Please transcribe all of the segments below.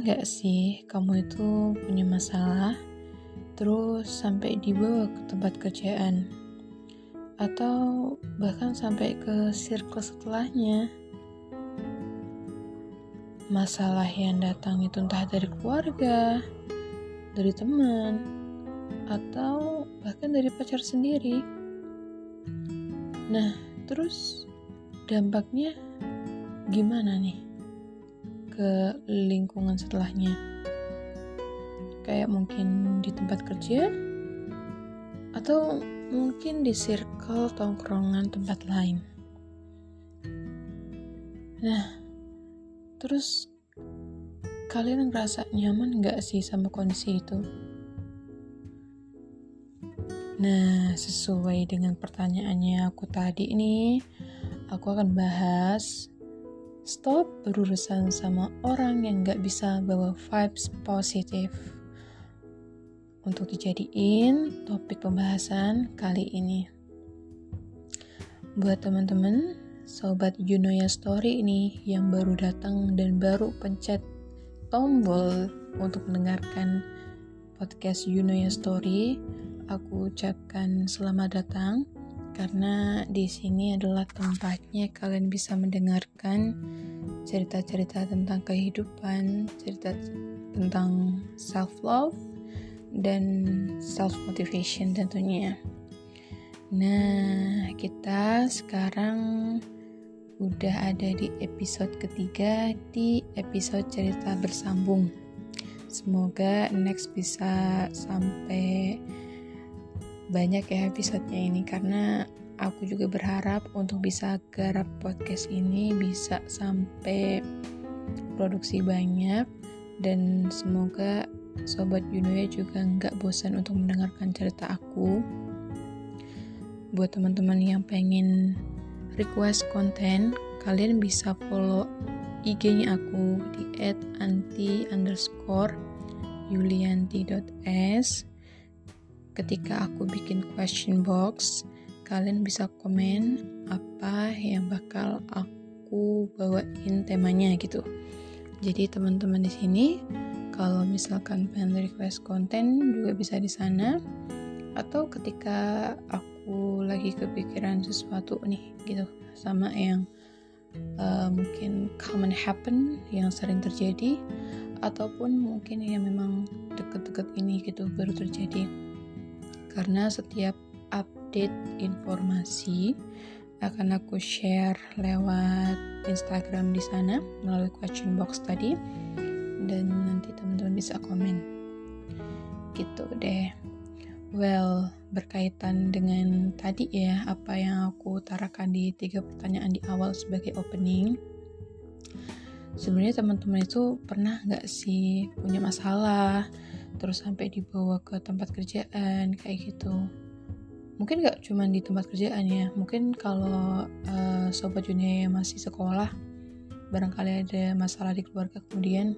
nggak sih kamu itu punya masalah, terus sampai dibawa ke tempat kerjaan, atau bahkan sampai ke circle setelahnya? Masalah yang datang itu entah dari keluarga, dari teman, atau bahkan dari pacar sendiri. Nah, terus dampaknya gimana nih? Ke lingkungan setelahnya. Kayak mungkin di tempat kerja atau mungkin di circle tongkrongan tempat lain. Nah terus kalian ngerasa nyaman gak sih sama kondisi itu? Nah, sesuai dengan pertanyaannya aku tadi ini, aku akan bahas Stop berurusan sama orang yang gak bisa bawa vibes positif. Untuk dijadiin topik pembahasan kali ini. Buat teman-teman, sobat Junoya Story ini yang baru datang dan baru pencet tombol untuk mendengarkan podcast Junoya Story, aku ucapkan selamat datang karena di sini adalah tempatnya kalian bisa mendengarkan cerita-cerita tentang kehidupan, cerita tentang self love dan self motivation tentunya. Nah, kita sekarang udah ada di episode ketiga di episode cerita bersambung. Semoga next bisa sampai banyak ya episodenya ini karena aku juga berharap untuk bisa garap podcast ini bisa sampai produksi banyak dan semoga sobat Junoya juga nggak bosan untuk mendengarkan cerita aku. Buat teman-teman yang pengen request konten kalian bisa follow IG-nya aku di @anti underscore yulianti.s ketika aku bikin question box, kalian bisa komen apa yang bakal aku bawain temanya gitu. Jadi teman-teman di sini kalau misalkan pengen request konten juga bisa di sana atau ketika aku lagi kepikiran sesuatu nih gitu sama yang uh, mungkin common happen yang sering terjadi ataupun mungkin yang memang deket-deket ini gitu baru terjadi karena setiap update informasi akan aku share lewat Instagram di sana melalui question box tadi. Dan nanti teman-teman bisa komen. Gitu deh. Well berkaitan dengan tadi ya apa yang aku utarakan di tiga pertanyaan di awal sebagai opening. Sebenarnya teman-teman itu pernah nggak sih punya masalah terus sampai dibawa ke tempat kerjaan kayak gitu. Mungkin gak cuma di tempat kerjaan ya mungkin kalau uh, sobat dunia yang masih sekolah barangkali ada masalah di keluarga kemudian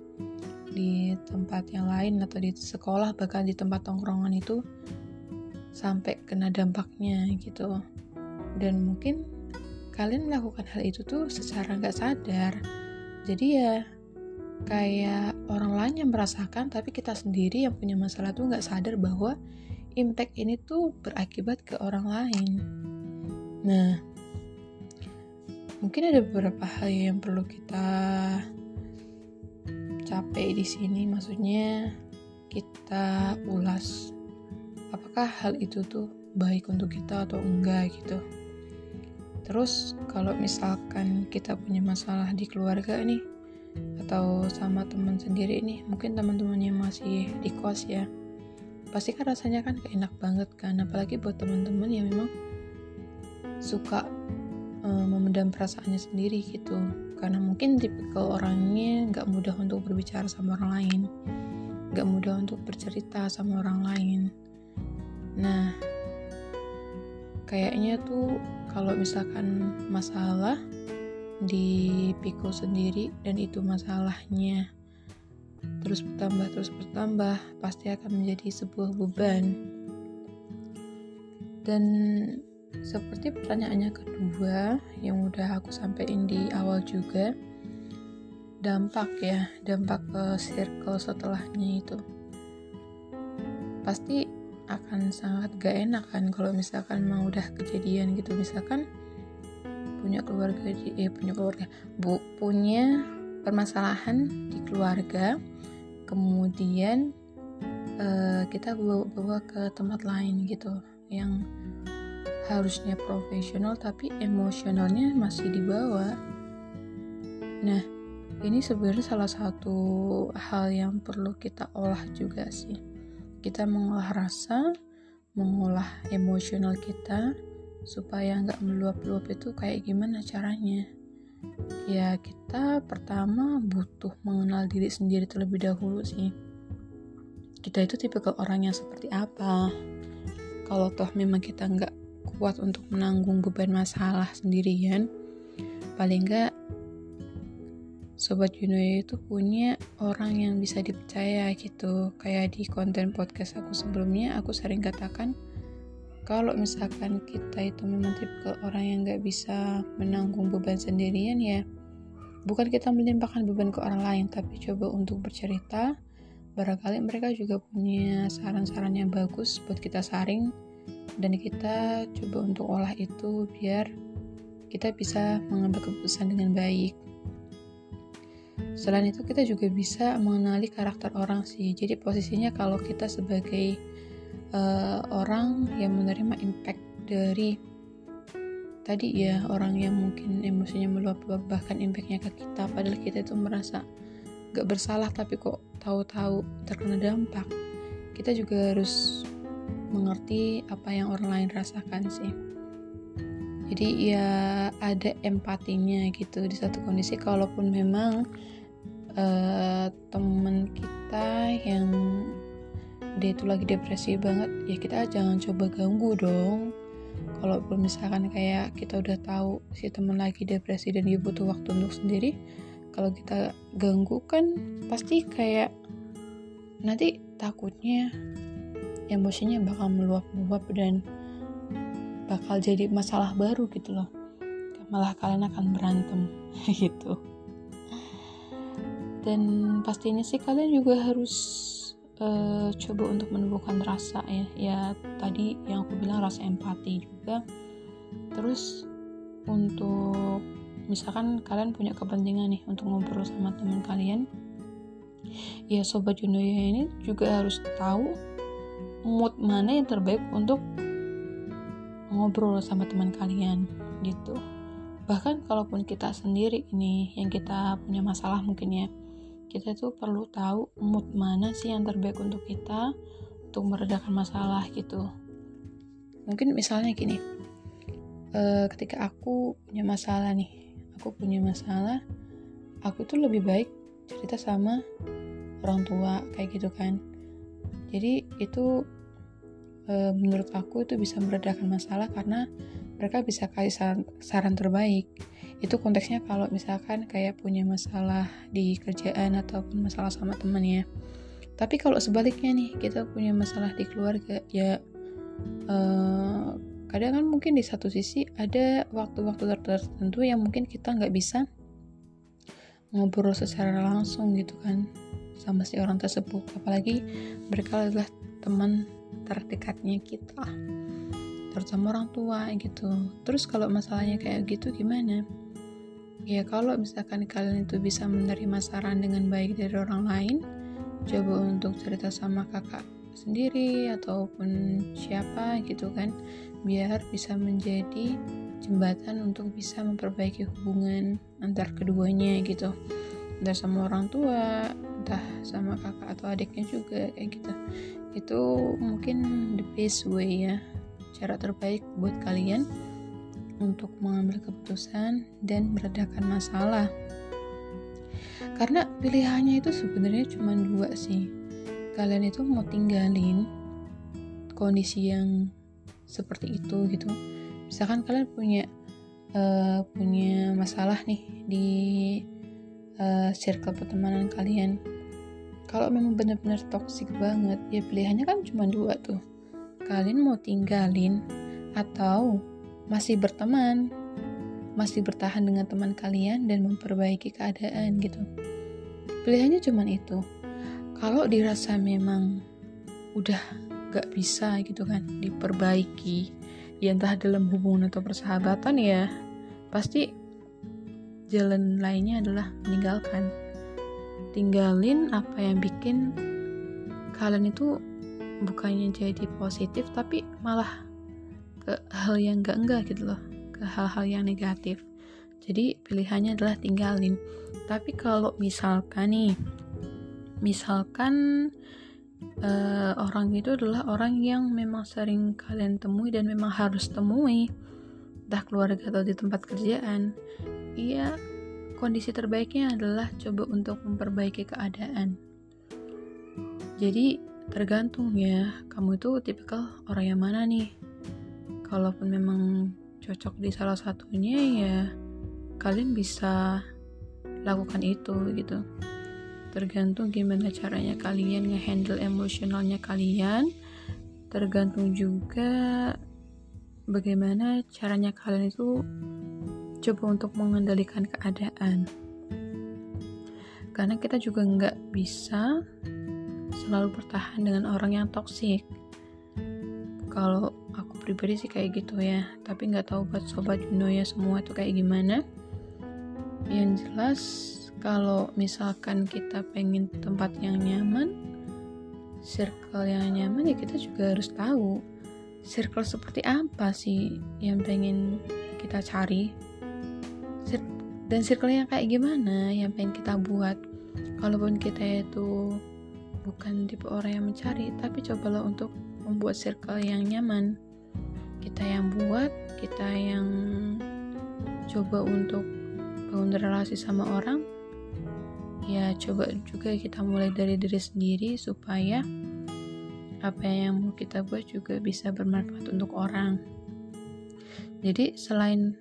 di tempat yang lain atau di sekolah bahkan di tempat tongkrongan itu sampai kena dampaknya gitu. Dan mungkin kalian melakukan hal itu tuh secara nggak sadar. Jadi ya kayak orang lain yang merasakan tapi kita sendiri yang punya masalah tuh nggak sadar bahwa impact ini tuh berakibat ke orang lain. Nah mungkin ada beberapa hal yang perlu kita capek di sini. Maksudnya kita ulas apakah hal itu tuh baik untuk kita atau enggak gitu. Terus kalau misalkan kita punya masalah di keluarga nih atau sama teman sendiri nih mungkin teman-temannya masih di kos ya pasti kan rasanya kan enak banget kan apalagi buat teman-teman yang memang suka um, memendam perasaannya sendiri gitu karena mungkin tipikal orangnya nggak mudah untuk berbicara sama orang lain nggak mudah untuk bercerita sama orang lain. Nah kayaknya tuh kalau misalkan masalah dipikul sendiri dan itu masalahnya. Terus bertambah terus bertambah pasti akan menjadi sebuah beban. Dan seperti pertanyaannya kedua yang udah aku sampaikan di awal juga dampak ya dampak ke circle setelahnya itu. Pasti akan sangat gak enak kan kalau misalkan mau udah kejadian gitu. Misalkan punya keluarga eh punya keluarga. Bu punya permasalahan di keluarga. Kemudian uh, kita bawa, bawa ke tempat lain gitu yang harusnya profesional tapi emosionalnya masih dibawa nah ini sebenarnya salah satu hal yang perlu kita olah juga sih. Kita mengolah rasa mengolah emosional kita supaya nggak meluap-luap itu kayak gimana caranya? Ya kita pertama butuh mengenal diri sendiri terlebih dahulu sih. Kita itu tipe ke orang yang seperti apa? Kalau toh memang kita nggak kuat untuk menanggung beban masalah sendirian paling nggak Sobat Juno itu punya orang yang bisa dipercaya gitu. Kayak di konten podcast aku sebelumnya aku sering katakan kalau misalkan kita itu memang tipe orang yang nggak bisa menanggung beban sendirian ya bukan kita melimpahkan beban ke orang lain tapi coba untuk bercerita. Barangkali mereka juga punya saran-saran yang bagus buat kita saring dan kita coba untuk olah itu biar kita bisa mengambil keputusan dengan baik. Selain itu kita juga bisa mengenali karakter orang sih. Jadi posisinya kalau kita sebagai uh, orang yang menerima impact dari tadi ya orang yang mungkin emosinya meluap-luap bahkan impactnya ke kita. Padahal kita itu merasa gak bersalah tapi kok tahu-tahu terkena dampak. Kita juga harus mengerti apa yang orang lain rasakan sih. Jadi ya ada empatinya gitu di satu kondisi. Kalaupun memang uh, temen kita yang dia itu lagi depresi banget ya kita jangan coba ganggu dong. Kalau misalkan kayak kita udah tahu si teman lagi depresi dan dia butuh waktu untuk sendiri kalau kita ganggu kan pasti kayak nanti takutnya emosinya bakal meluap-luap dan bakal jadi masalah baru gitu loh. Malah kalian akan berantem gitu. Dan pastinya sih kalian juga harus uh, coba untuk menumbuhkan rasa ya. Ya tadi yang aku bilang rasa empati juga. Terus untuk misalkan kalian punya kepentingan nih untuk ngobrol sama teman kalian ya sobat Junoya ini juga harus tahu mood mana yang terbaik untuk ngobrol sama teman kalian gitu. Bahkan kalaupun kita sendiri ini yang kita punya masalah mungkin ya kita tuh perlu tahu mood mana sih yang terbaik untuk kita untuk meredakan masalah gitu. Mungkin misalnya gini uh, ketika aku punya masalah nih aku punya masalah aku tuh lebih baik cerita sama orang tua kayak gitu kan. Jadi itu uh, menurut aku itu bisa meredakan masalah karena mereka bisa kasih saran, saran terbaik itu konteksnya kalau misalkan kayak punya masalah di kerjaan ataupun masalah sama teman ya tapi kalau sebaliknya nih kita punya masalah di keluarga ya uh, kadang kan mungkin di satu sisi ada waktu-waktu tertentu yang mungkin kita nggak bisa ngobrol secara langsung gitu kan sama si orang tersebut. Apalagi mereka adalah teman terdekatnya kita terutama orang tua gitu. Terus kalau masalahnya kayak gitu gimana Ya kalau misalkan kalian itu bisa menerima saran dengan baik dari orang lain, coba untuk cerita sama kakak sendiri ataupun siapa gitu kan, biar bisa menjadi jembatan untuk bisa memperbaiki hubungan antar keduanya gitu. Entah sama orang tua, entah sama kakak atau adiknya juga kayak gitu. Itu mungkin the best way ya, cara terbaik buat kalian untuk mengambil keputusan dan meredakan masalah. Karena pilihannya itu sebenarnya cuma dua sih. Kalian itu mau tinggalin kondisi yang seperti itu gitu. Misalkan kalian punya uh, punya masalah nih di uh, circle pertemanan kalian. Kalau memang benar-benar toksik banget, ya pilihannya kan cuma dua tuh. Kalian mau tinggalin atau masih berteman, masih bertahan dengan teman kalian dan memperbaiki keadaan gitu. pilihannya cuman itu kalau dirasa memang udah gak bisa gitu kan diperbaiki ya entah dalam hubungan atau persahabatan ya pasti jalan lainnya adalah meninggalkan tinggalin apa yang bikin kalian itu bukannya jadi positif tapi malah ke hal yang enggak enggak gitu loh ke hal-hal yang negatif. Jadi pilihannya adalah tinggalin. Tapi kalau misalkan nih misalkan uh, orang itu adalah orang yang memang sering kalian temui dan memang harus temui entah keluarga atau di tempat kerjaan iya kondisi terbaiknya adalah coba untuk memperbaiki keadaan. Jadi tergantung ya kamu itu tipikal orang yang mana nih kalaupun memang cocok di salah satunya ya kalian bisa lakukan itu gitu. Tergantung gimana caranya kalian ngehandle emosionalnya kalian. Tergantung juga bagaimana caranya kalian itu coba untuk mengendalikan keadaan. Karena kita juga nggak bisa selalu bertahan dengan orang yang toksik kalau aku pribadi sih kayak gitu ya. Tapi nggak tahu buat sobat Juno ya semua itu kayak gimana. Yang jelas kalau misalkan kita pengen tempat yang nyaman circle yang nyaman ya kita juga harus tahu circle seperti apa sih yang pengen kita cari. Dan circle yang kayak gimana yang pengen kita buat. Kalaupun kita itu bukan tipe orang yang mencari tapi cobalah untuk membuat circle yang nyaman kita yang buat kita yang coba untuk bangun relasi sama orang ya coba juga kita mulai dari diri sendiri supaya apa yang mau kita buat juga bisa bermanfaat untuk orang. Jadi selain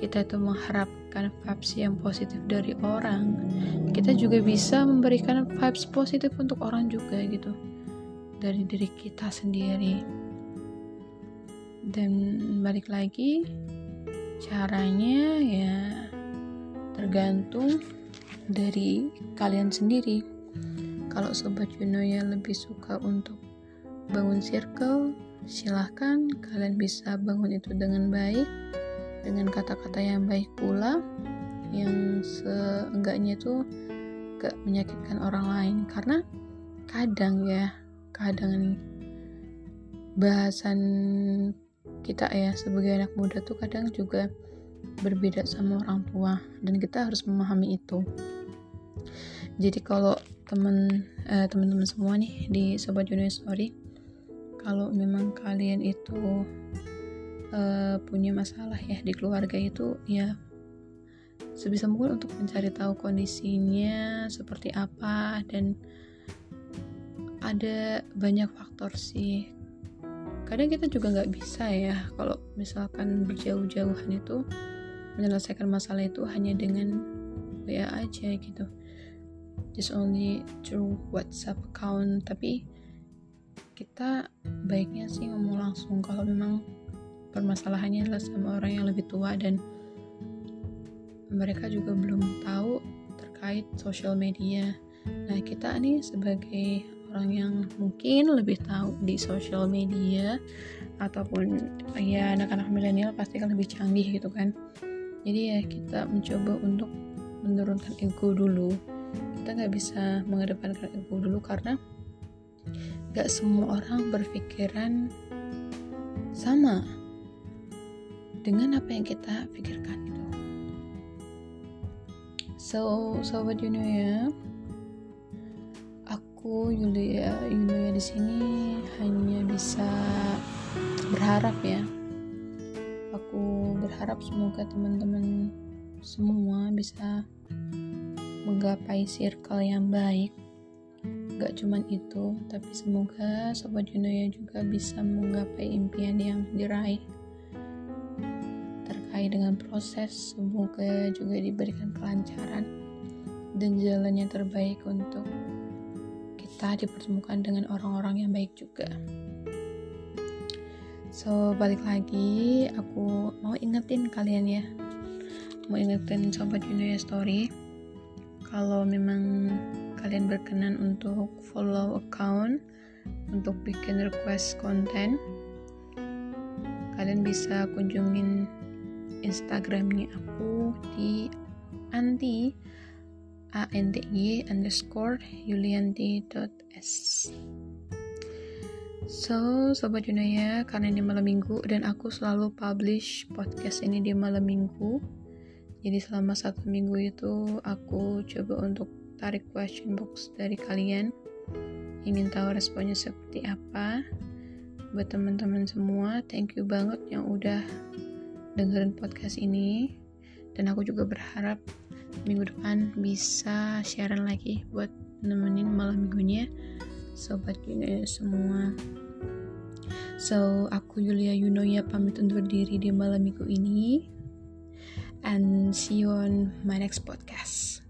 kita itu mengharapkan vibes yang positif dari orang kita juga bisa memberikan vibes positif untuk orang juga gitu. Dari diri kita sendiri dan balik lagi caranya ya tergantung dari kalian sendiri. Kalau sobat Juno yang lebih suka untuk bangun circle silahkan kalian bisa bangun itu dengan baik. Dengan kata-kata yang baik pula yang seenggaknya itu gak menyakitkan orang lain. Karena kadang ya kadang nih bahasan kita ya sebagai anak muda tuh kadang juga berbeda sama orang tua dan kita harus memahami itu. Jadi kalau temen eh, teman-teman semua nih di sobat junior story kalau memang kalian itu uh, punya masalah ya di keluarga itu ya sebisa mungkin untuk mencari tahu kondisinya seperti apa dan ada banyak faktor sih kadang kita juga nggak bisa ya kalau misalkan berjauh-jauhan itu menyelesaikan masalah itu hanya dengan WA aja gitu just only through WhatsApp account tapi kita baiknya sih ngomong langsung kalau memang permasalahannya adalah sama orang yang lebih tua dan mereka juga belum tahu terkait sosial media. Nah, kita nih sebagai orang yang mungkin lebih tahu di sosial media ataupun ya anak-anak milenial pasti kan lebih canggih gitu kan. Jadi ya kita mencoba untuk menurunkan ego dulu. Kita nggak bisa mengedepankan ego dulu karena nggak semua orang berpikiran sama dengan apa yang kita pikirkan gitu. So, sobat Yuno ya, aku Yulia Yulia di sini hanya bisa berharap ya. Aku berharap semoga teman-teman semua bisa menggapai circle yang baik. Gak cuman itu, tapi semoga sobat Junoya juga bisa menggapai impian yang diraih terkait dengan proses semoga juga diberikan kelancaran dan jalan yang terbaik untuk kita dipertemukan dengan orang-orang yang baik juga. So balik lagi aku mau ingetin kalian ya. Mau ingetin sobat Junoya Story kalau memang kalian berkenan untuk follow account untuk bikin request konten kalian bisa kunjungin instagramnya aku di anti anty underscore yulianti.s So, Sobat Junaya, karena ini malam minggu dan aku selalu publish podcast ini di malam minggu. Jadi selama satu minggu itu aku coba untuk tarik question box dari kalian. Ingin tahu responnya seperti apa. Buat teman-teman semua, thank you banget yang udah dengerin podcast ini. Dan aku juga berharap minggu depan bisa siaran lagi buat nemenin malam minggunya sobat Junaya semua. So, aku Yulia Yunoya pamit undur diri di malam minggu ini. And see you on my next podcast.